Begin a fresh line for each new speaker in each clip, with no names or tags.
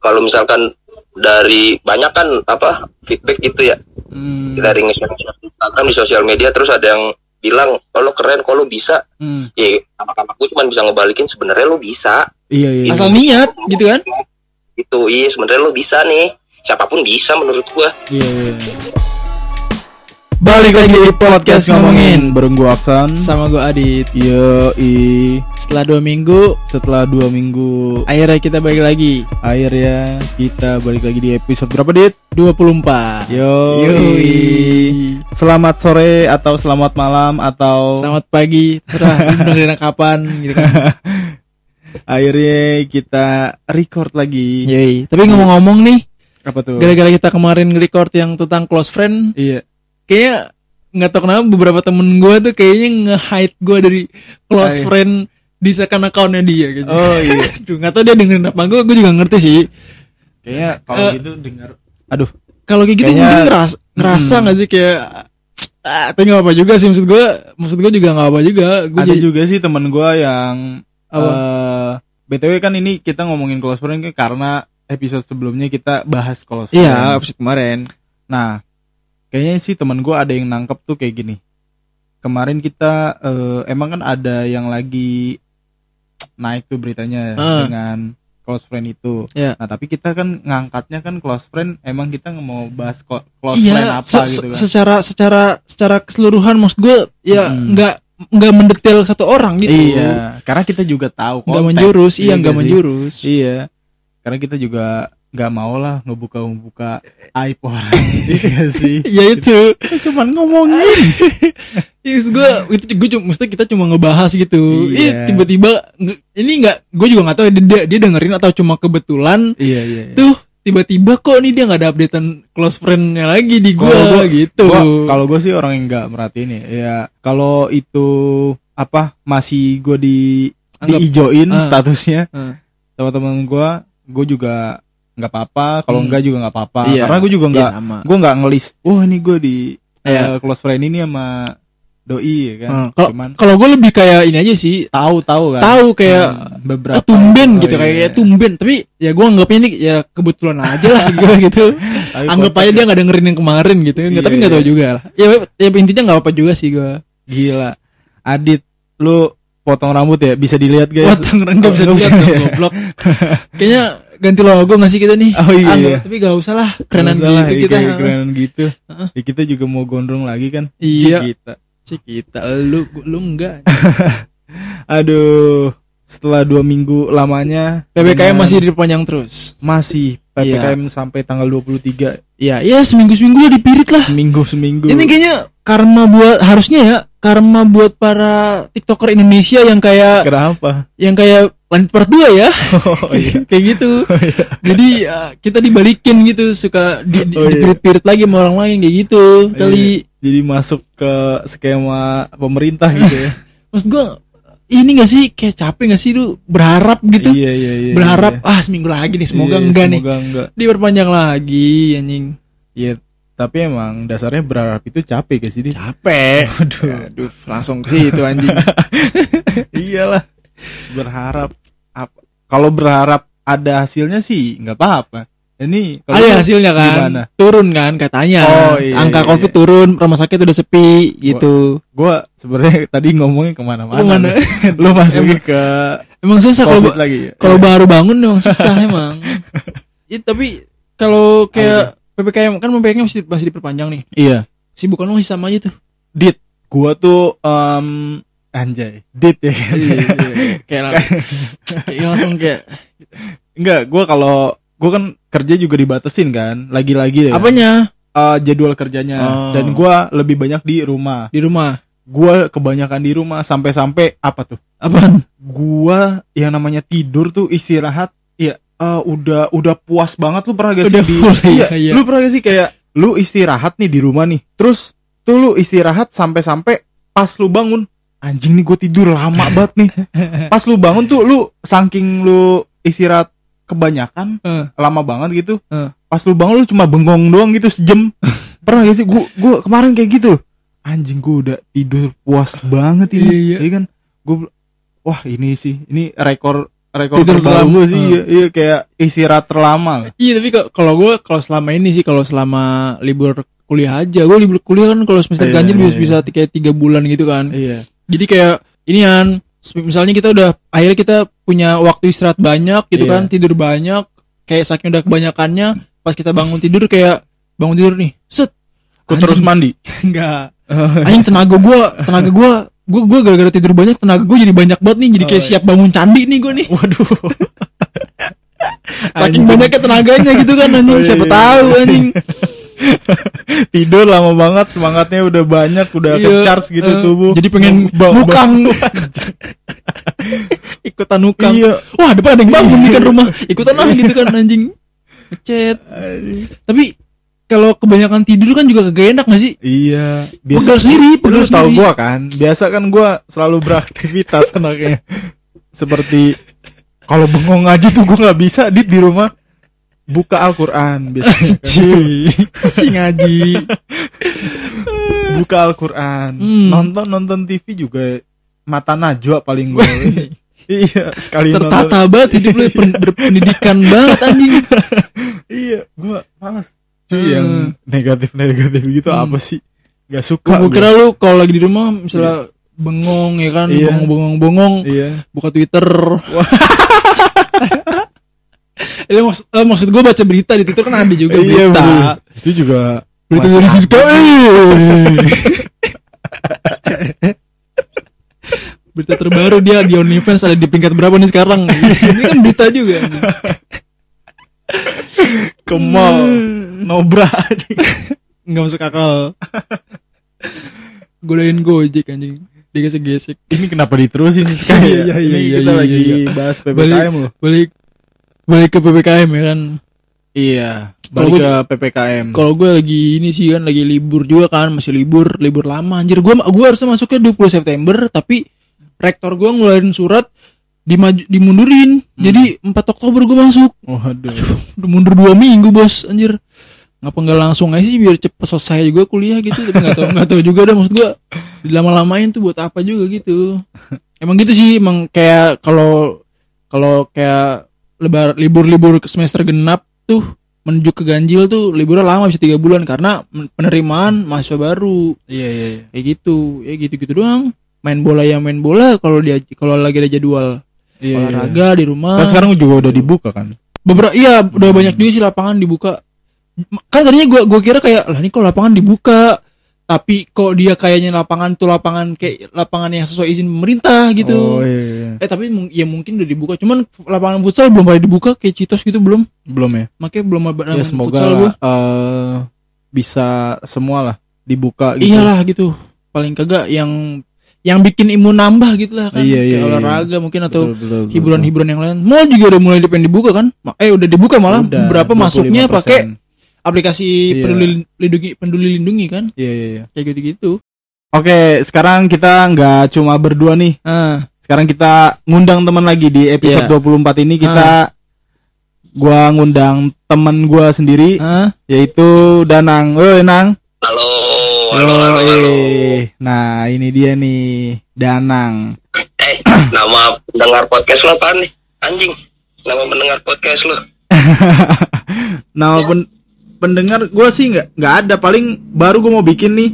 kalau misalkan dari banyak kan apa feedback gitu ya
Hmm.
dari nge-share di Instagram di sosial media terus ada yang bilang kalau keren kalau bisa
Hmm.
ya sama aku cuma bisa ngebalikin sebenarnya lo bisa
Iya iya.
Asal niat gitu kan.
itu iya sebenarnya lo bisa nih siapa pun bisa menurut gua
Iya iya.
Balik lagi di podcast ngomongin
bareng gua Aksan.
sama gue Adit.
Yo i
Setelah dua minggu,
setelah dua minggu
akhirnya kita balik lagi.
akhirnya kita balik lagi di episode berapa dit?
24
Yo
Yoi.
Selamat sore atau selamat malam atau
Selamat pagi, terserah dengerin kapan gitu kan.
akhirnya kita record lagi.
Yoi. Tapi ngomong-ngomong nih,
Apa tuh?
gara-gara kita kemarin nge-record yang tentang close friend,
Iya.
Kayaknya nggak tahu kenapa beberapa temen gue tuh kayaknya nge-hide gue dari close
Ay.
friend di second accountnya dia gitu.
Oh iya.
Aduh, nggak tahu dia dengerin apa gue, gue juga ngerti sih.
Kayaknya kalau
Eh,
gitu dengar. Aduh.
Kalau kayak gitu
Kayaknya-
mungkin ngeras, ngerasa
Hmm.
nggak sih kayak ah, tapi nggak apa juga sih maksud gue, maksud gue juga nggak apa juga. Gue
Ada juga sih teman gua yang
Apa?
eh BTW kan ini kita ngomongin close friend kan karena episode sebelumnya kita bahas close friend.
Iya, episode kemarin.
Nah, kayaknya sih teman gua ada yang nangkep tuh kayak gini. Kemarin kita eh, emang kan ada yang lagi naik tuh beritanya
Ah.
dengan close friend itu.
Iya.
Nah, tapi kita kan ngangkatnya kan close friend emang kita nggak mau bahas close friend
Iya,
apa
se-
gitu kan.
secara secara secara keseluruhan maksud gue ya
Mm.
nggak nggak mendetail satu orang gitu.
Iya, karena kita juga tahu
Nggak
konteks,
menjurus, iya
iya
nggak menjurus.
Iya, karena kita juga nggak mau lah ngebuka ngebuka aib orang, iya sih?
Ya itu.
Cuman ngomongin.
Ya, maksud gue itu gue cuma mesti kita cuma ngebahas gitu.
Iya.
Tiba-tiba ini nggak gue juga nggak tahu ya, dia, dia dengerin atau cuma kebetulan
iya iya. iya.
tuh tiba-tiba kok nih dia nggak ada updatean close friendnya lagi di gue
gua-
gitu.
Kalau gue sih orang yang nggak merhatiin ya. Ya kalau itu apa masih gue di
Anggap-
diijoin
Ah.
statusnya
Ah.
sama teman gue, gue juga nggak apa-apa. Kalau
Hmm.
enggak juga nggak apa-apa.
Iya.
Karena gue juga
Iya,
nggak,
sama.
gue nggak ngelis. Wah ini gue di
Iya.
eh, close friend ini sama doi ya kan.
Hmm, Kalau
Cuman
kalau gue lebih kayak ini aja sih
tahu-tahu kan.
tahu kayak
Hmm, beberapa
oh, tumben
Oh,
gitu
iya.
kayak tumben tapi ya gue anggapnya ini ya kebetulan aja lah gitu gitu
Tapi
anggap aja
ya.
dia nggak dengerin yang kemarin gitu nggak
Iya,
tapi nggak
iya.
tahu juga lah ya, ya intinya nggak apa juga sih gue
Gila. Adit, lu potong rambut ya? Bisa dilihat guys.
potong nggak bisa
Oh,
dilihat goblok kayaknya ganti logo nggak sih kita nih
Oh iya,
Anggap-
iya.
tapi gak usah lah kerenan gitu
iya,
kita
kayak kerenan gitu.
Heeh.
Ya, kita juga mau gondrong lagi kan?
Iya.
Kita.
kita lu lu enggak
Aduh, setelah dua minggu lamanya
ppkm
dengan-
masih diperpanjang terus
masih ppkm sampai tanggal 23
iya iya seminggu seminggu lah dipirit lah
seminggu seminggu.
Ini kayaknya karma buat harusnya ya karma buat para tiktoker Indonesia yang kayak
kenapa?
yang kayak lanjut part 2 ya
Oh iya.
kayak gitu. Jadi uh, kita dibalikin gitu suka di, di,
Oh, iya.
dipirit-pirit lagi sama orang lain kayak gitu. Kali
Iya. Jadi masuk ke skema pemerintah gitu ya.
maksud gua ini gak sih kayak capek gak sih lu berharap gitu.
Iya iya iya.
berharap
iya.
ah seminggu lagi nih semoga
Iya,
enggak nih.
Semoga enggak.
Diperpanjang lagi anjing.
Iya, tapi emang dasarnya berharap itu capek gak sih?
Capek.
Aduh.
Aduh, langsung ke situ anjing.
Iyalah. Berharap apa? Kalau berharap ada hasilnya sih nggak apa-apa. Ini
Ada hasilnya kan
Gimana?
turun kan katanya
Oh, iya,
angka
iya,
covid
iya.
turun rumah sakit udah sepi gitu
Gua sebenarnya tadi ke mana-mana.
Ke mana?
nih. Lu masuknya ke
emang susah kalau
lagi. ya?
kalau baru bangun emang susah emang ya, tapi kalau kayak ppkm kan ppkm masih masih diperpanjang nih
Iya.
sibukan lu masih sama aja tuh
Dit, gua tuh em anjay. Dit ya. kan?
kayak, lang- kayak langsung kayak
Enggak, gua kalau gua kan kerja juga dibatesin kan, lagi-lagi ya.
apanya
Eh, jadwal kerjanya
Oh.
dan gua lebih banyak di rumah.
di rumah
Gua kebanyakan di rumah sampai-sampai apa tuh?
apaan
gua yang namanya tidur tuh istirahat ya eh, udah udah puas banget lu pernah gak sih
Udah
di iya,
iya, iya.
lu pernah gak sih kayak lu istirahat nih di rumah nih terus tuh lu istirahat sampai-sampai pas lu bangun anjing nih gue tidur lama banget nih pas lu bangun tuh lu saking lu istirahat kebanyakan
Eh.
lama banget gitu
Eh.
pas lu bangun lu cuma bengong doang gitu sejam pernah gak sih gua gua kemarin kayak gitu anjing gua udah tidur puas banget ini
Iya, iya.
kan gua wah ini sih ini rekor rekor
Tidur terlama.
gue sih
Ah.
iya, iya kayak istirahat terlama.
Iya tapi ka- kalau gue kalau selama ini sih kalau selama libur kuliah aja gue libur kuliah kan kalau semester
Iya,
ganjil
iya,
bisa bisa kayak tiga bulan gitu kan.
Iya.
Jadi kayak ini kan misalnya kita udah akhirnya kita punya waktu istirahat banyak gitu
Iya.
kan tidur banyak kayak saking udah kebanyakannya pas kita bangun tidur kayak bangun tidur nih set
Ku terus mandi.
enggak anjing tenaga gue tenaga gue gue gue gara-gara tidur banyak tenaga gue jadi banyak banget nih jadi kayak
Oh, iya.
siap bangun candi nih gue nih
Waduh.
saking banyaknya tenaganya gitu kan anjing
Oh, iya,
siapa
iya.
tahu anjing
Tidur lama banget, semangatnya udah banyak, udah
Iya,
ke-charge gitu
eh,
tubuh.
jadi pengen
Ba-
nukang. Ikutan nukang.
Iya.
wah depan ada yang bangun nih kan rumah. Ikutan lah gitu kan anjing. Ngechat. Tapi kalau kebanyakan tidur kan juga kagak enak gak sih?
Iya,
Pegel sendiri,
Lu
pegel
tahu
sendiri.
gua kan, biasa kan gua selalu beraktivitas anaknya. Seperti kalau bengong aja tuh gua nggak bisa dit di rumah buka Al-Qur'an biasanya.
si ngaji
buka Al-Qur'an.
Hmm.
Nonton nonton TV juga mata najwa paling gua. iya, sekali nonton.
tertata banget hidup lu pen- berpendidikan banget anjing
Iya, gua malas. Cuy
Hmm.
yang negatif-negatif gitu
Hmm.
apa sih? Gak suka.
gue
gua.
kira lu kalau lagi di rumah misalnya bengong ya kan
Iya.
bengong bengong bengong
Iya.
buka Twitter. Itu maksud, eh, maksud gue baca berita di Twitter kan ada juga
Iya,
berita.
bener. Itu juga
Berita dari. Siska. eh. berita terbaru dia di OnlyFans ada di peringkat berapa nih sekarang? Ini kan berita juga.
ke mall nobra
Nggak masuk akal. Godain Gojek anjing. Dia gesek-gesek.
ini kenapa diterusin sih sekarang
Iya,
ya?
iya,
ini
iya,
kita
iya,
lagi
iya.
bahas
Balik,
PPKM loh
balik balik ke PPKM ya kan.
iya balik
gua-
ke PPKM
Kalau gue lagi ini sih kan lagi libur juga kan, masih libur, libur lama anjir. Gue gua harusnya masuknya 20 September tapi rektor gue ngeluarin surat dimaju dimundurin. Jadi 4 Oktober gue masuk.
waduh
Udah mundur 2 minggu, Bos. Anjir. Ngapa nggak langsung aja sih biar cepet selesai juga kuliah gitu. Tapi nggak tahu nggak tahu juga dah maksud gue dilama-lamain tuh buat apa juga gitu. Emang gitu sih, emang kayak kalau kalau kayak lebar libur-libur semester genap tuh menuju ke ganjil tuh liburnya lama bisa tiga bulan karena penerimaan mahasiswa baru.
Iya iya iya.
kayak gitu ya gitu gitu doang. Main bola ya main bola kalau dia kalau lagi ada jadwal
Iya, iya.
olahraga di rumah.
Kan sekarang juga udah dibuka kan?
Beberapa iya udah banyak juga sih lapangan dibuka. Kan tadinya gua gua kira kayak lah ini kok lapangan dibuka tapi kok dia kayaknya lapangan tuh lapangan kayak lapangan yang sesuai izin pemerintah gitu.
Oh iya, iya.
eh tapi ya mungkin udah dibuka. Cuman lapangan futsal belum pada dibuka kayak Citos gitu belum.
Belum ya?
Makanya belum ada
ya semoga
futsal
eh, bisa semua lah dibuka gitu.
Iyalah gitu. Paling kagak yang yang bikin imun nambah gitu lah kan.
Iya, iya,
kayak
iya.
olahraga mungkin atau hiburan-hiburan yang lain. Mall juga udah mulai pengen dibuka kan? Eh udah dibuka malah.
Udah,
berapa masuknya
25%.
pakai aplikasi
Iya.
peduli lindungi peduli lindungi kan
iya iya iya
kayak gitu gitu
oke sekarang kita nggak cuma berdua nih
ah
sekarang kita ngundang teman lagi di episode
Iya.
24 ini kita gua ngundang teman gua sendiri
ah
yaitu Danang. Eh Nang.
Halo, halo, halo, halo.
eh. Nah, ini dia nih, Danang.
Eh, nama pendengar podcast lo apaan nih? Anjing. Nama pendengar podcast lo.
Nama pen- pendengar gua sih nggak nggak ada paling baru gua mau bikin nih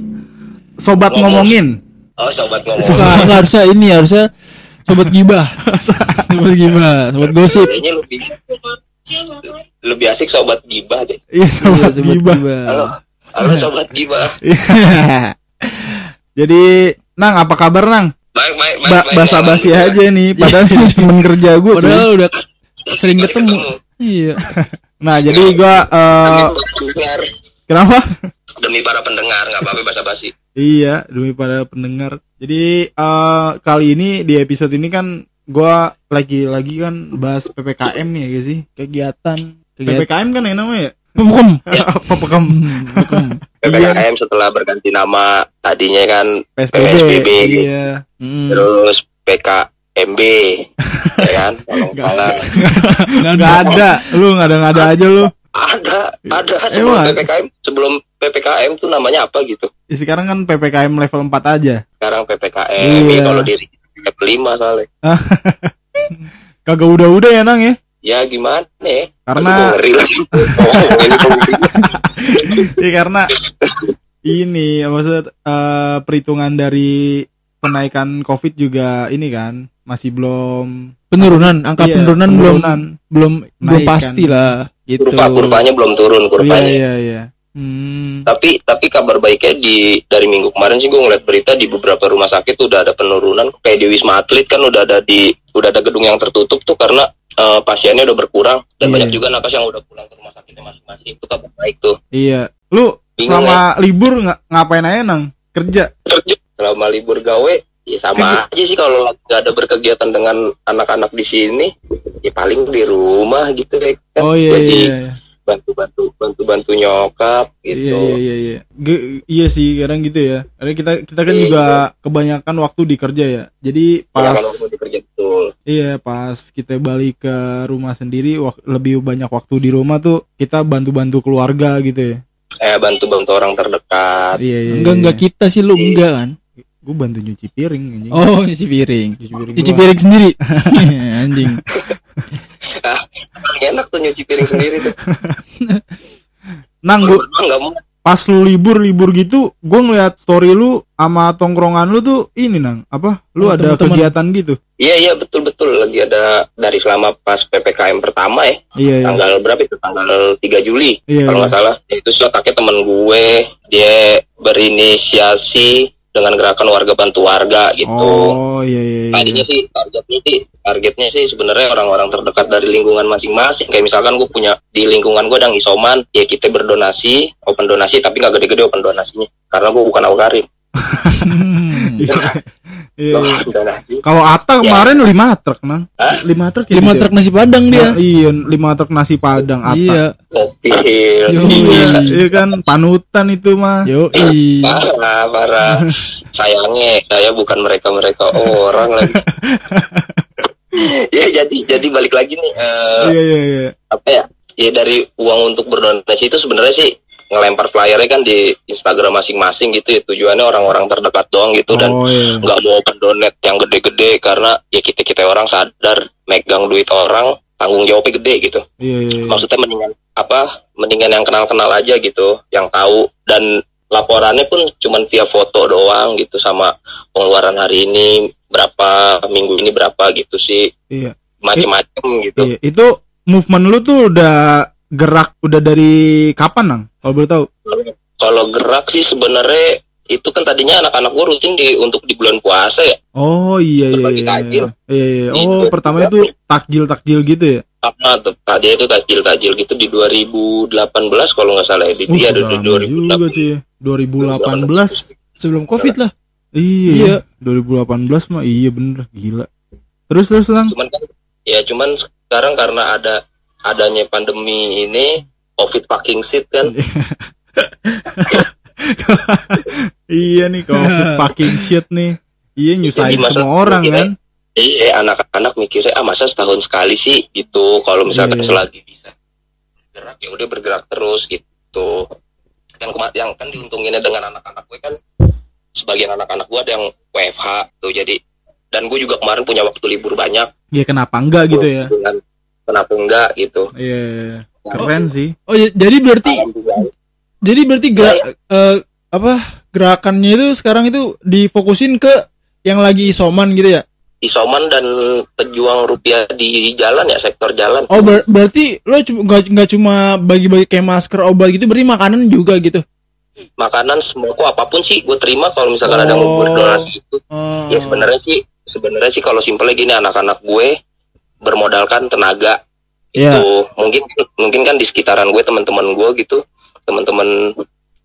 sobat
Ngomong.
ngomongin.
Oh, sobat ngomong.
suka nggak harusnya ini harusnya sobat gibah sobat gibah sobat gosip
Kayaknya lebih lebih asik sobat gibah deh.
Iya,
Iya,
sobat
sobat
gibah.
Halo, halo sobat gibah.
Jadi, Nang, apa kabar Nang?
Baik, baik, baik.
Ba
baik,
basa basi aja nih, padahal temen kerja gue.
padahal udah sering ketemu iya
Nah, jadi gua
Demi
eh
para pendengar,
kenapa?
demi para pendengar nggak apa-apa basa basi.
Iya, demi para pendengar. Jadi eh kali ini di episode ini kan gua lagi-lagi kan bahas PPKM nih ya guys sih.
kegiatan kegiatan
PPKM kan yang namanya ya?
Pemukum.
PPKM.
Pemukum.
PPKM setelah berganti nama tadinya kan
PSBB.
PSBB.
Iya.
Hmm.
terus PKMB ya kan tolong
Nggak.
salah
Enggak ada. Lu nggak ada nggak ada aja lu.
ada ada sebelum
Emang ada?
PPKM sebelum PPKM tuh namanya apa gitu
Ya, sekarang kan PPKM level 4 aja.
sekarang PPKM
Iya.
ya, kalau di level 5 soalnya
kagak udah-udah ya nang ya
Ya gimana ya?
Karena-.
Oh,
ya karena ini maksud eh, perhitungan dari kenaikan covid juga ini kan masih belum
Penurunan, angka
Iya,
penurunan, belum
penurunan.
belum belum
Naik
pasti
kan.
lah gitu.
Kurva kurvanya belum turun
iya
kurvanya.
iya iya
Hmm.
Tapi tapi kabar baiknya di dari minggu kemarin sih gue ngeliat berita di beberapa rumah sakit udah ada penurunan kayak di Wisma Atlet kan udah ada di udah ada gedung yang tertutup tuh karena eh, pasiennya udah berkurang dan
Iya.
banyak juga nakes yang udah pulang ke rumah sakitnya masing-masing itu kabar baik tuh.
iya lu
Bingung
selama libur nggak ngapain aja nang kerja
Kerja selama libur gawe ya sama aja sih kalau lagi nggak ada berkegiatan dengan anak-anak di sini ya paling di rumah gitu ya kan.
oh iya
Jadi
iya iya
bantu-bantu bantu-bantu nyokap gitu.
Iya iya iya iya. Ge- iya sih kadang gitu ya. Karena kita kita kan
Iya.
juga kebanyakan waktu di kerja ya. Jadi
Ya,
pas
kalau mau dikerja betul.
iya pas kita balik ke rumah sendiri lebih banyak waktu di rumah tuh kita bantu-bantu keluarga gitu ya.
Eh bantu-bantu orang terdekat.
Iya iya.
Enggak enggak kita sih lu enggak kan?
Gue bantu nyuci piring anjing.
Oh, nyuci piring.
Nyuci piring.
Nyuci
doang.
piring sendiri. Anjing.
Paling enak tuh nyuci piring sendiri tuh.
Nang
mau.
pas lu libur libur gitu, gue ngeliat story lu sama tongkrongan lu tuh ini nang apa? Lu
Oh,
ada
teman-teman.
kegiatan gitu?
Iya iya betul betul lagi ada dari selama pas ppkm pertama ya
Iya iya.
tanggal berapa itu tanggal 3 Juli
Iya.
kalau nggak salah itu letaknya temen gue dia berinisiasi dengan gerakan warga bantu warga gitu.
Oh iya iya. iya.
Tadinya sih targetnya sih targetnya sih sebenarnya orang-orang terdekat dari lingkungan masing-masing. Kayak misalkan gue punya di lingkungan gue ada yang isoman, ya kita berdonasi, open donasi tapi nggak gede-gede open donasinya. Karena gue bukan awkarin.
Iya. Iya, iya.
Donasi.
Kalau Ata kemarin lima truk nang, lima truk ya,
Lima
gitu ya?
truk nasi padang dia.
Nah, iya, lima truk nasi padang Ata.
Iya.
Gokil.
Iya, iya kan panutan itu mah.
Yo,
Parah, parah. Sayangnya saya bukan mereka-mereka orang lagi. ya jadi jadi balik lagi nih eh,
Iya iya iya.
apa ya? Ya dari uang untuk berdonasi itu sebenarnya sih ngelempar flyernya kan di Instagram masing-masing gitu ya tujuannya orang-orang terdekat doang gitu dan
oh iya.
nggak mau open donate yang gede-gede karena ya kita kita orang sadar megang duit orang tanggung jawabnya gede gitu
Iya iya. iya.
maksudnya mendingan apa mendingan yang kenal-kenal aja gitu yang tahu dan laporannya pun cuman via foto doang gitu sama pengeluaran hari ini berapa minggu ini berapa gitu sih
Iya.
macem-macem gitu
Iya. Itu movement lu tuh udah gerak udah dari kapan nang? Kalau boleh tahu?
kalau gerak sih sebenarnya itu kan tadinya anak-anak gue rutin di untuk di bulan puasa ya
Oh iya iya
Berbagi
iya.
takjil.
Iya iya. Oh
Gitu.
pertama itu takjil takjil gitu ya?
apa tuh tadi itu tajil-tajil gitu di 2018 kalau nggak salah ya di
Uh,
iya di
udah lama juga
2018
sih. 2018.
sebelum Covid lah.
Iya. 2018 mah iya bener gila. Terus terus lang.
cuman kan ya cuman sekarang karena ada adanya pandemi ini covid fucking shit kan
iya nih covid fucking shit nih. Iya nyusahin
Jadi
semua orang
mikirnya-
kan.
iya anak-anak mikirnya ah masa setahun sekali sih gitu kalau misalkan
Iya.
selagi bisa gerak ya udah bergerak terus gitu kema- yang kan diuntunginnya dengan anak-anak gue kan sebagian anak-anak gue ada yang WFH tuh jadi dan gue juga kemarin punya waktu libur banyak
Ya kenapa enggak gitu ya?
Dengan- kenapa enggak gitu
Iya. Keren sih.
Oh, ya, jadi berarti jadi berarti gerak eh, apa gerakannya itu sekarang itu difokusin ke yang lagi isoman gitu ya?
isoman dan pejuang rupiah di jalan ya sektor jalan
Oh ber- berarti lo nggak nggak cuma bagi-bagi kayak masker obat gitu berarti makanan juga gitu.
makanan sembako apa pun sih gue terima kalau misalkan ada yang
Oh.
mau berdonasi itu
Oh.
ya sebenarnya sih sebenarnya sih kalau simpelnya gini anak-anak gue bermodalkan tenaga
Iya.
itu mungkin mungkin kan di sekitaran gue teman-teman gue gitu teman-teman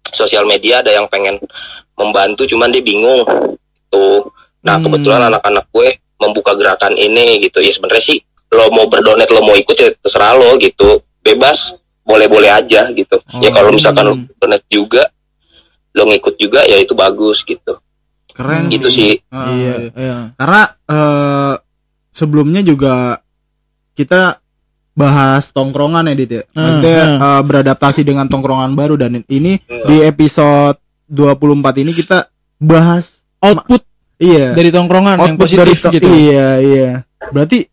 sosial media ada yang pengen membantu cuman dia bingung tuh nah
Hmm.
kebetulan anak-anak gue membuka gerakan ini gitu ya sebenarnya sih lo mau berdonat lo mau ikut ya terserah lo gitu bebas boleh-boleh aja gitu ya
Oh.
kalau misalkan lo donat juga lo ngikut juga ya itu bagus gitu
Keren
gitu
sih.
sih
Ah,
iya, iya.
Karena eh, sebelumnya juga kita bahas tongkrongan ya Dit ya. Maksudnya
Hmm,
eh, beradaptasi dengan tongkrongan baru dan ini di episode 24 ini kita bahas
Output
iya
dari tongkrongan yang
output dari
positif
to-
gitu.
Iya, iya. Berarti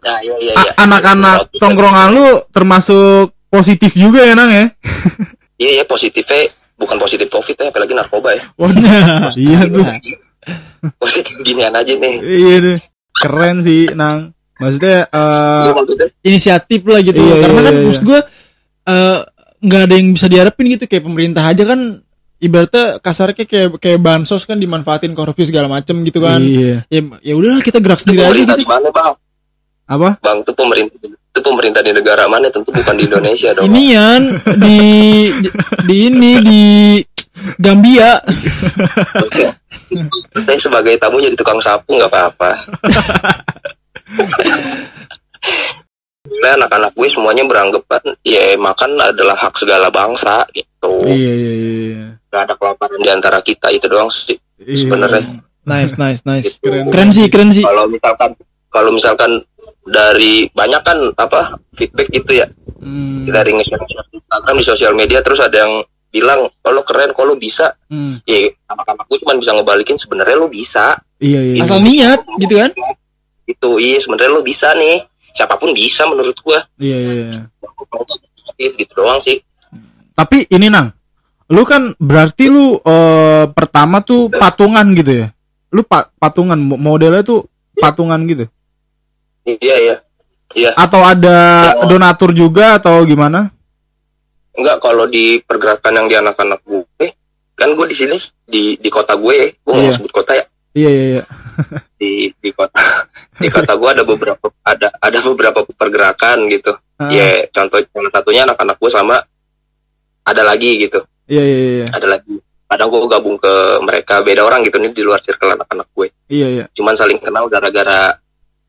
Nah, iya iya iya.
anak-anak tongkrongan lu termasuk positif juga ya nang ya
Iya iya positifnya bukan positif covid ya, apalagi narkoba ya.
Waduh, iya tuh
Positif ginian aja nih.
iya tuh keren sih nang. Maksudnya eh
Iya maksudnya.
Inisiatif lah gitu.
Iya,
karena
iya,
kan
iya.
maksud gue eh, nggak ada yang bisa diharapin gitu. Kayak pemerintah aja kan ibaratnya kasarnya kayak kayak bansos kan dimanfaatin korupsi segala macem gitu kan.
Iya.
Ya ya udahlah kita gerak sendiri aja gitu.
di mana bang?
apa?
Bang itu pemerintah itu pemerintah di negara mana? Tentu bukan di Indonesia dong.
ini yan di, di di ini di Gambia
Saya sebagai tamu jadi tukang sapu nggak apa-apa. Nah, anak-anak gue semuanya beranggapan ya makan adalah hak segala bangsa gitu.
iya iya iya
Gak ada kelaparan di antara kita itu doang sih.
Iya.
Sebenarnya.
nice nice nice
Gitu.
Keren.
keren sih keren sih
Kalau misalkan kalau misalkan dari banyak kan apa feedback gitu ya
Hmm,
dari nge-share di Instagram di sosial media terus ada yang bilang kalau keren kalau bisa.
Hmm.
ya anak-anak gue cuma bisa ngebalikin sebenarnya lo bisa.
Iya iya
asal niat gitu kan?
Itu iya sebenarnya lo bisa nih. Siapa pun bisa menurut gua.
Iya iya
gitu doang sih.
Tapi ini nang lu kan berarti lu eh, pertama tuh patungan gitu ya? Lu pa- patungan mo- modelnya tuh patungan gitu?
Iya iya. Iya.
Atau ada donatur juga atau gimana
enggak kalau di pergerakan yang di anak-anak gue kan gue di sini di di kota gue gue
Iya.
mau sebut kota ya.
Iya iya iya.
Di di kota di kota gue ada beberapa ada ada beberapa pergerakan gitu.
Ah,
ya contoh salah satunya anak-anak gue sama ada lagi gitu.
Iya iya iya.
Ada lagi. Kadang gue gabung ke mereka beda orang gitu nih di luar circle anak-anak gue.
Iya iya.
Cuman saling kenal gara-gara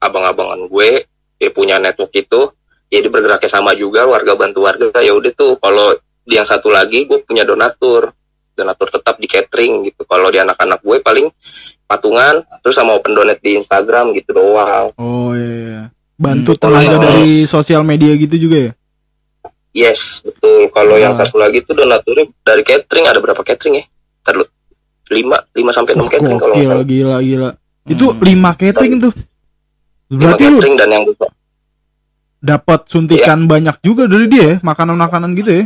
abang-abangan gue dia punya network itu ya dia bergeraknya sama juga warga bantu warga ya udah tuh kalau di yang satu lagi gue punya donatur. Donatur tetap di catering gitu. Kalau di anak-anak gue paling patungan terus sama open donate di Instagram gitu doang.
Oh iya iya bantu
Hmm,
tenaga dari sosial media gitu juga ya?
Yes betul. Kalau yang satu lagi tuh donaturnya dari catering ada berapa catering ya? Ntar lu. lima lima sampai enam catering kalau
gila gila. Itu
Hmm.
lima catering tuh?
Lima
berarti lu
catering dan yang
dapat suntikan banyak juga dari dia ya makanan-makanan gitu ya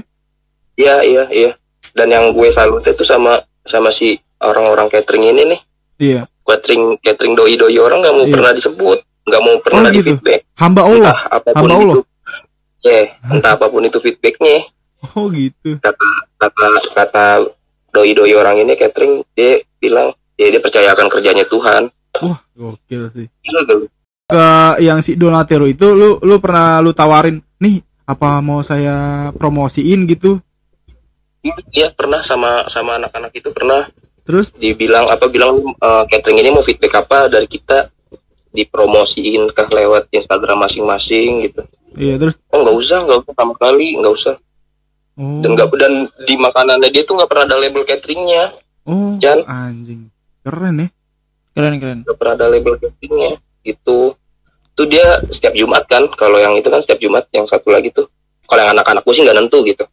Iya iya iya. Dan yang gue salut itu sama sama si orang-orang catering ini nih.
iya
Catering catering doi doi orang nggak mau
Iya.
pernah disebut, nggak mau pernah
Oh,
di
gitu.
feedback.
hamba Allah
Entah apa pun
Hamba
itu.
Allah.
Ya, entah apa pun itu feedbacknya.
oh gitu
Kata kata kata doi doi orang ini catering dia bilang ya dia percaya akan kerjanya Tuhan.
wah gokil sih
Gila gak lu?
Ke yang si Donatero itu lu lu pernah lu tawarin nih apa mau saya promosiin? gitu.
Iya pernah sama sama anak-anak itu pernah.
Terus?
Dibilang apa bilang eh, catering ini mau feedback apa dari kita? Dipromosiin kah lewat Instagram masing-masing? gitu.
iya terus?
Oh nggak usah, nggak usah sama kali, nggak usah.
oh.
Dan nggak dan di makanannya dia tuh nggak pernah ada label cateringnya,
oh
Jan.
anjing. Keren ya.
Keren keren
nggak pernah ada label cateringnya. Itu tuh dia setiap Jumat kan, kalau yang itu kan setiap Jumat, yang satu lagi tuh, kalau yang anak-anak gue sih nggak nentu gitu.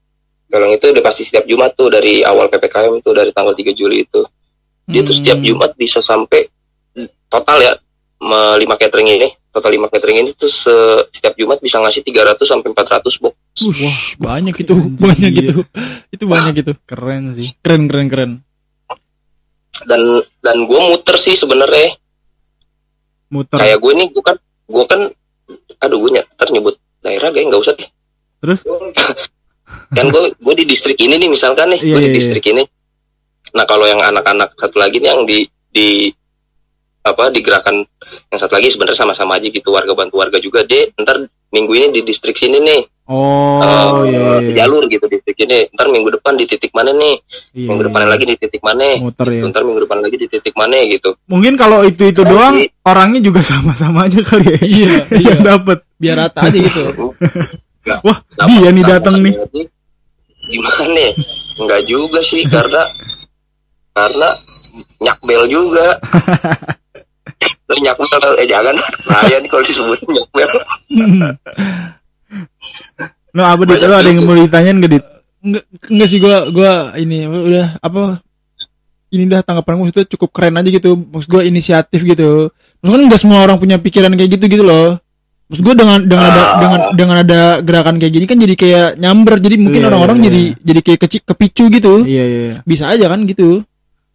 Kalau yang itu udah pasti setiap Jumat tuh dari awal ppkm tuh dari tanggal 3 Juli itu, dia tuh setiap
Hmm.
Jumat bisa sampai total ya lima catering ini, total lima catering ini tuh se- setiap Jumat bisa ngasih 300 sampai 400 box.
Wah, banyak itu, banyak
iya.
gitu. Itu banyak itu.
keren sih
Keren, keren, keren.
Dan dan gue muter sih sebenarnya
muter.
Kayak gue nih gue kan gue kan aduh gue ntar nyebut daerah gak nggak usah deh.
Terus?
Kan gue gue di distrik ini nih misalkan nih
Iya,
gue di
iya,
distrik ini. Nah kalau yang anak-anak satu lagi nih yang di di apa di gerakan yang satu lagi sebenarnya sama-sama aja gitu warga bantu warga juga deh ntar minggu ini di distrik sini nih
oh
eh,
iya,
di
iya.
jalur gitu distrik ini ntar minggu depan di titik mana nih
Iya,
minggu depan
iya.
lagi di titik mana
muter ya
Gitu, ntar minggu depan lagi di titik mana gitu
mungkin kalau itu itu
Tapi-
doang orangnya juga sama-sama aja kali ya
Iya, iya.
dapat
Biar rata aja gitu.
wah
Dapat-
dia nih datang nih
Gimana nih? Enggak juga sih karena karena nyakbel juga. Lu nyakbel eh jangan bahaya nih kalau disebutin nyakbel.
no apa dit lo ada yang mau ditanyain gak dit
Enggak, enggak sih gua gua ini udah apa ini dah tanggapan gue itu cukup keren aja gitu maksud gua inisiatif gitu maksud kan nggak semua orang punya pikiran kayak gitu gitu loh Maksud gue dengan dengan ada
Ah.
dengan dengan ada gerakan kayak gini kan jadi kayak nyamber jadi mungkin
Iya,
orang-orang
iya,
jadi jadi kayak kecil kepicu gitu.
Iya iya. iya.
Bisa aja kan gitu.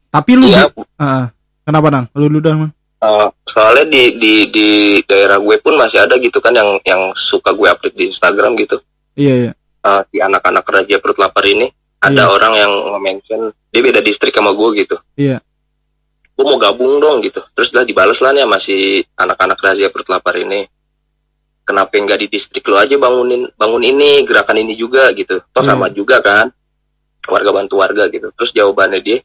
Tapi lu
Iya,
Ah, kenapa nang? Lu lu dah.
Uh, soalnya di di di daerah gue pun masih ada gitu kan yang yang suka gue update di Instagram gitu.
Iya iya.
Uh, di anak-anak Raja Perut Lapar ini ada
Iya.
orang yang nge-mention dia beda distrik sama gue gitu.
Iya.
Gue mau gabung dong gitu. Terus lah dibalas lah nih sama si anak-anak Raja Perut Lapar ini. Kenapa nggak di distrik lo aja bangunin bangun ini gerakan ini juga gitu. Toh
Iya.
sama juga kan. Warga bantu warga gitu. Terus jawabannya dia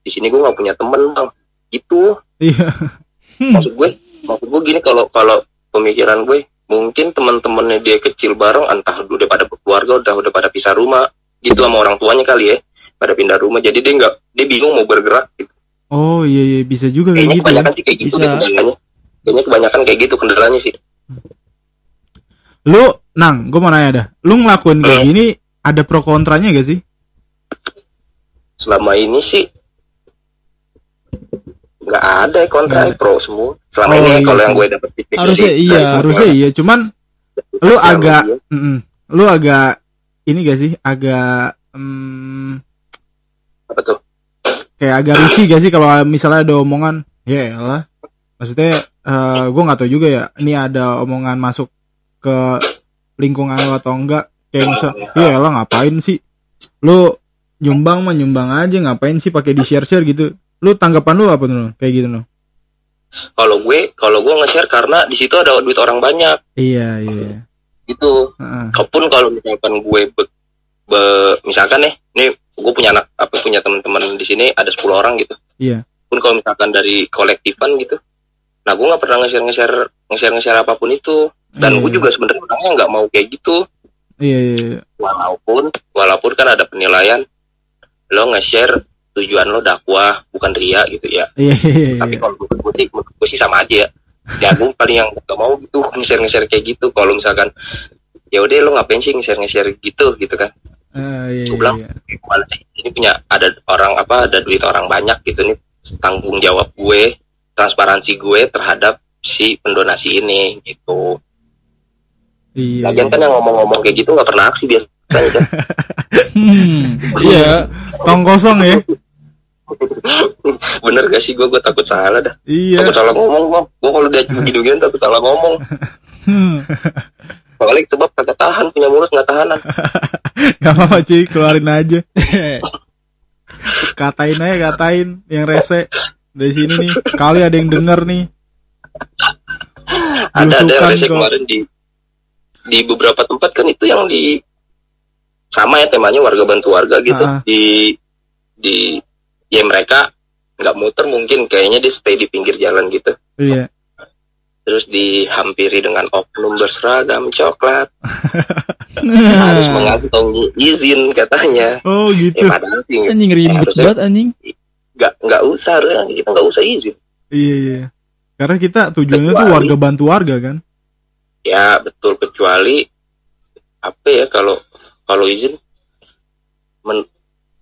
di sini gue nggak punya temen bang. Itu
Iya.
maksud gue maksud gue gini kalau kalau pemikiran gue mungkin teman-temannya dia kecil bareng entah udah pada keluarga udah udah pada pisah rumah gitu sama orang tuanya kali ya pada pindah rumah jadi dia nggak dia bingung mau bergerak gitu.
Oh iya iya bisa juga kayak gitu. ya.
kebanyakan sih kayak gitu
Bisa.
deh kendalanya kayaknya kebanyakan kayak gitu kendalanya sih
Lu nang, gue mau nanya dah. Lu ngelakuin kayak
Hmm.
gini ada pro kontranya gak sih?
selama ini sih nggak ada ya kontra
ada.
pro semua. Selama
Oh,
ini
iya
kalau yang gue dapet feedback
Harusnya
dari-
iya.
Harusnya iya, cuman lu agak mm-mm. lu agak ini gak sih? Agak mm,
apa tuh?
kayak agak risih gak sih kalau misalnya ada omongan? Ya lah maksudnya eh gue nggak tahu juga ya ini ada omongan masuk ke lingkungan lo atau enggak? Kayak misal ya lah ngapain sih? Lu nyumbang mah nyumbang aja ngapain sih pakai di share share gitu lu tanggapan lu apa tuh kayak gitu loh
kalau gue kalau gue nge-share karena di situ ada duit orang banyak
iya iya
gitu
Heeh.
Kalaupun kalau misalkan gue be, be- misalkan nih, nih gue punya anak apa punya teman-teman di sini ada 10 orang gitu.
Iya.
Pun kalau misalkan dari kolektifan gitu, nah gue nggak pernah nge-share nge-share nge-share nge-share apa pun itu. Dan
Iya,
gue
iya.
juga sebenarnya orangnya nggak mau kayak gitu.
iya iya iya.
Walaupun walaupun kan ada penilaian lo nge-share tujuan lo dakwah bukan ria gitu ya.
iya iya iya.
Tapi kalau menurut gue sih, menurut gue sih sama aja ya. Ya gue paling yang gak mau gitu nge-share nge-share kayak gitu. Kalau misalkan ya udah lo ngapain sih nge-share nge-share gitu gitu kan.
Ah, iya, iya,
bilang,
iya.
Sih? ini punya ada orang apa ada duit orang banyak gitu nih tanggung jawab gue transparansi gue terhadap si pendonasi ini gitu.
Iya,
Lagian
iya.
kan yang ngomong-ngomong kayak gitu nggak pernah aksi biasanya kan.
Hmm, iya.
tong kosong ya
Bener gak sih gue gue takut salah dah.
iya
Takut salah ngomong gue. Gue kalau dia gini takut salah ngomong.
Hmm.
Balik sebab kagak tahan punya mulut nggak tahanan.
Gak apa-apa cuy, keluarin aja. Katain aja, katain yang rese. Dari sini nih, kali ada yang denger nih.
ada ada yang rese
kok.
kemarin di di beberapa tempat kan itu yang di sama ya temanya warga bantu warga gitu
Ah.
di di ya mereka nggak muter mungkin kayaknya dia stay di pinggir jalan gitu
Iya.
terus dihampiri dengan oknum berseragam coklat harus mengantongi izin katanya
Oh
ya
gitu.
padahal sih
anjing ribet banget anjing.
nggak nggak usah kita nggak usah izin
Iya, iya. Karena kita tujuannya tuh
Kecuali-
warga bantu warga kan.
ya betul kecuali apa ya kalau kalau izin men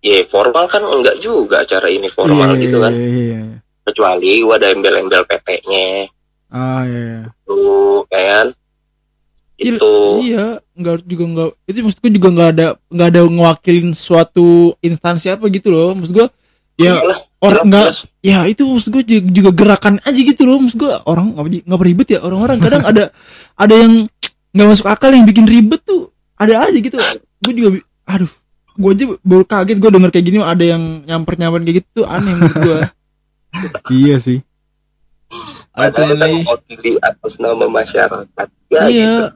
ya formal kan enggak juga acara ini formal
iya,
gitu kan
Iya, iya, iya.
kecuali gua ada embel-embel PT-nya
Ah, iya, iya.
tuh kan
Iya,
itu
Iya, enggak juga enggak. Itu maksud gue juga enggak ada enggak ada ngewakilin suatu instansi apa gitu loh. Maksud gue ya
Iyalah,
orang enggak ya itu maksud gue juga, juga gerakan aja gitu loh. Maksud gue orang enggak enggak ribet ya orang-orang kadang ada ada yang nggak masuk akal yang bikin ribet tuh ada aja gitu. Gue juga aduh gue aja baru kaget gue denger kayak gini ada yang nyamper nyamper kayak gitu aneh menurut gue.
Iya sih.
Padahal kan mewakili atas nama masyarakat ya
Iya.
gitu.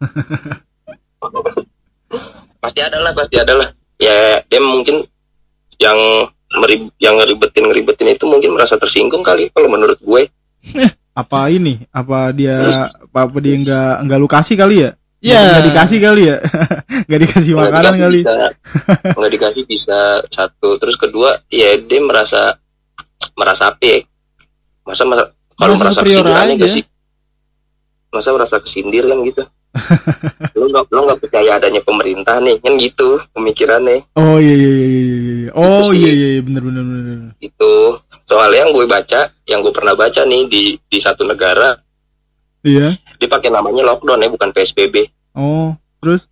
pasti ada lah pasti ada lah ya dia mungkin yang merib yang ngeribetin ngeribetin itu mungkin merasa tersinggung kali kalau menurut gue
Apa ini? Apa dia apa, apa dia nggak nggak lu kasih kali ya?
Iya.
Nggak dikasih kali ya? Nggak dikasih
Nggak
makanan
dikasih
kali.
bisa, nggak dikasih bisa satu terus kedua ya dia merasa merasa apa ya masa masa kalau
Merasa
kesindir
aja.
gak sih masa merasa kesindir kan gitu lo nggak lo nggak percaya adanya pemerintah nih kan gitu pemikirannya
Oh iya iya iya iya. iya. Oh iya iya iya, bener bener. bener.
itu soalnya yang gue baca yang gue pernah baca nih di di satu negara
Iya.
Dia pakai namanya lockdown ya, bukan PSBB.
Oh, terus?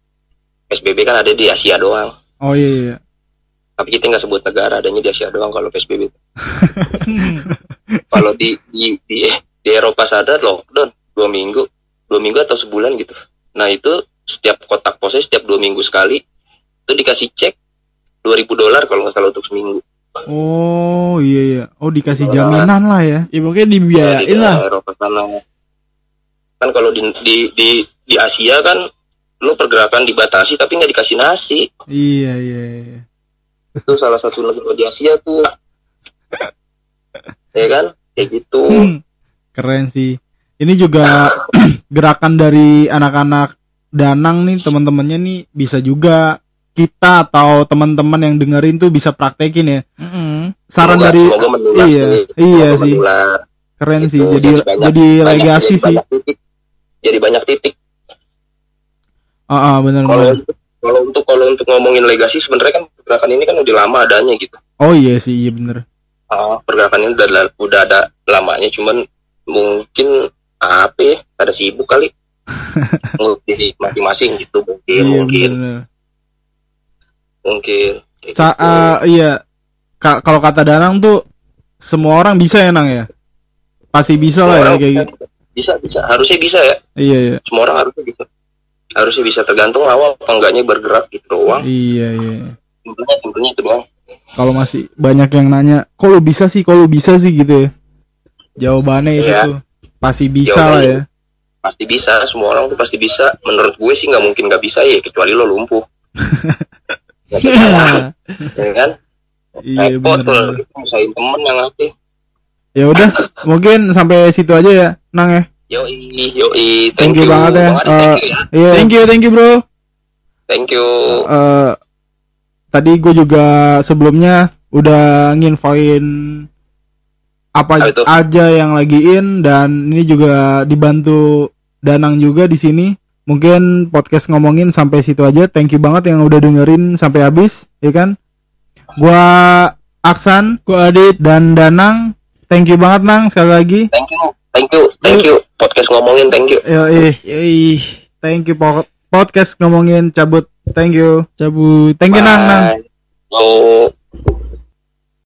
PSBB kan ada di Asia doang.
Oh iya iya.
Tapi kita nggak sebut negara, adanya di Asia doang kalau PSBB. kalau di di, di di Eropa sadar lockdown dua minggu, dua minggu atau sebulan gitu. Nah itu setiap kotak posnya setiap dua minggu sekali itu dikasih cek 2000 dolar kalau nggak salah untuk seminggu.
Oh iya iya. Oh dikasih jaminan lah ya.
Ya pokoknya
Nah, di
dibiayain lah.
Eropa sana. Kan kalau di, di di di Asia kan lu pergerakan dibatasi tapi nggak dikasih nasi.
Iya iya. iya.
Itu salah satu negara di Asia tuh. ya kan? Kayak gitu.
Hmm, Keren sih. Ini juga gerakan dari anak-anak Danang nih teman-temannya nih bisa juga kita atau teman-teman yang dengerin tuh bisa praktekin ya.
Mm-mm.
Saran
Semoga-
dari
semoga menular
iya iya
Semoga
sih
menular.
keren
Gitu.
sih jadi
banyak-
jadi
banyak-
legasi
jadi
sih.
banyak titik. Jadi banyak titik.
Ah ah, benar
Kalau
benar.
untuk- kalau untuk kalau untuk ngomongin legasi sebenarnya kan pergerakan ini kan udah lama adanya gitu.
Oh iya sih iya bener.
Ah, pergerakan ini udah udah ada lamanya cuman mungkin apa ya ada sibuk kali Jadi masing-masing gitu mungkin
Iya
mungkin
bener.
mungkin
Sa
gitu.
ah, iya. Ka- kalau kata Danang tuh semua orang bisa ya Nang ya. Pasti bisa lah ya
Semua
kayak gitu.
Bisa bisa. Harusnya bisa ya.
Iya iya.
semua orang harusnya bisa. Harusnya bisa. Tergantung awal apa enggaknya bergerak gitu doang.
Iya iya.
simpelnya simpelnya itu doang.
Kalau masih banyak yang nanya, kok lu bisa sih, kok lu bisa sih? gitu ya. Jawabannya itu
Iya.
tuh pasti bisa
Jawabannya
lah ya.
pasti bisa. Semua orang tuh pasti bisa. Menurut gue sih nggak mungkin nggak bisa ya kecuali lo lumpuh. Ya, kan?
Iya
repot kita misahin temen yang ngasih
Ya udah, mungkin sampai situ aja ya, Nang ya.
yoi yoi
Thank you banget ya.
Bang Adi, thank
Eh,
you ya
Iya.
Thank you, thank you bro.
thank you
eh, tadi gue juga sebelumnya udah nginfoin apa aja yang lagi in dan ini juga dibantu Danang juga di sini. Mungkin podcast ngomongin sampai situ aja. Thank you banget yang udah dengerin sampai habis, ya kan? Gua Aksan
Gua Adit.
dan Danang. Thank you banget Nang sekali lagi.
thank you thank you thank you podcast ngomongin thank you
Yo, eh,
Yoi,
thank you po- podcast ngomongin cabut. Thank you.
cabut.
Thank you Nang Nang.
Bye. Yo.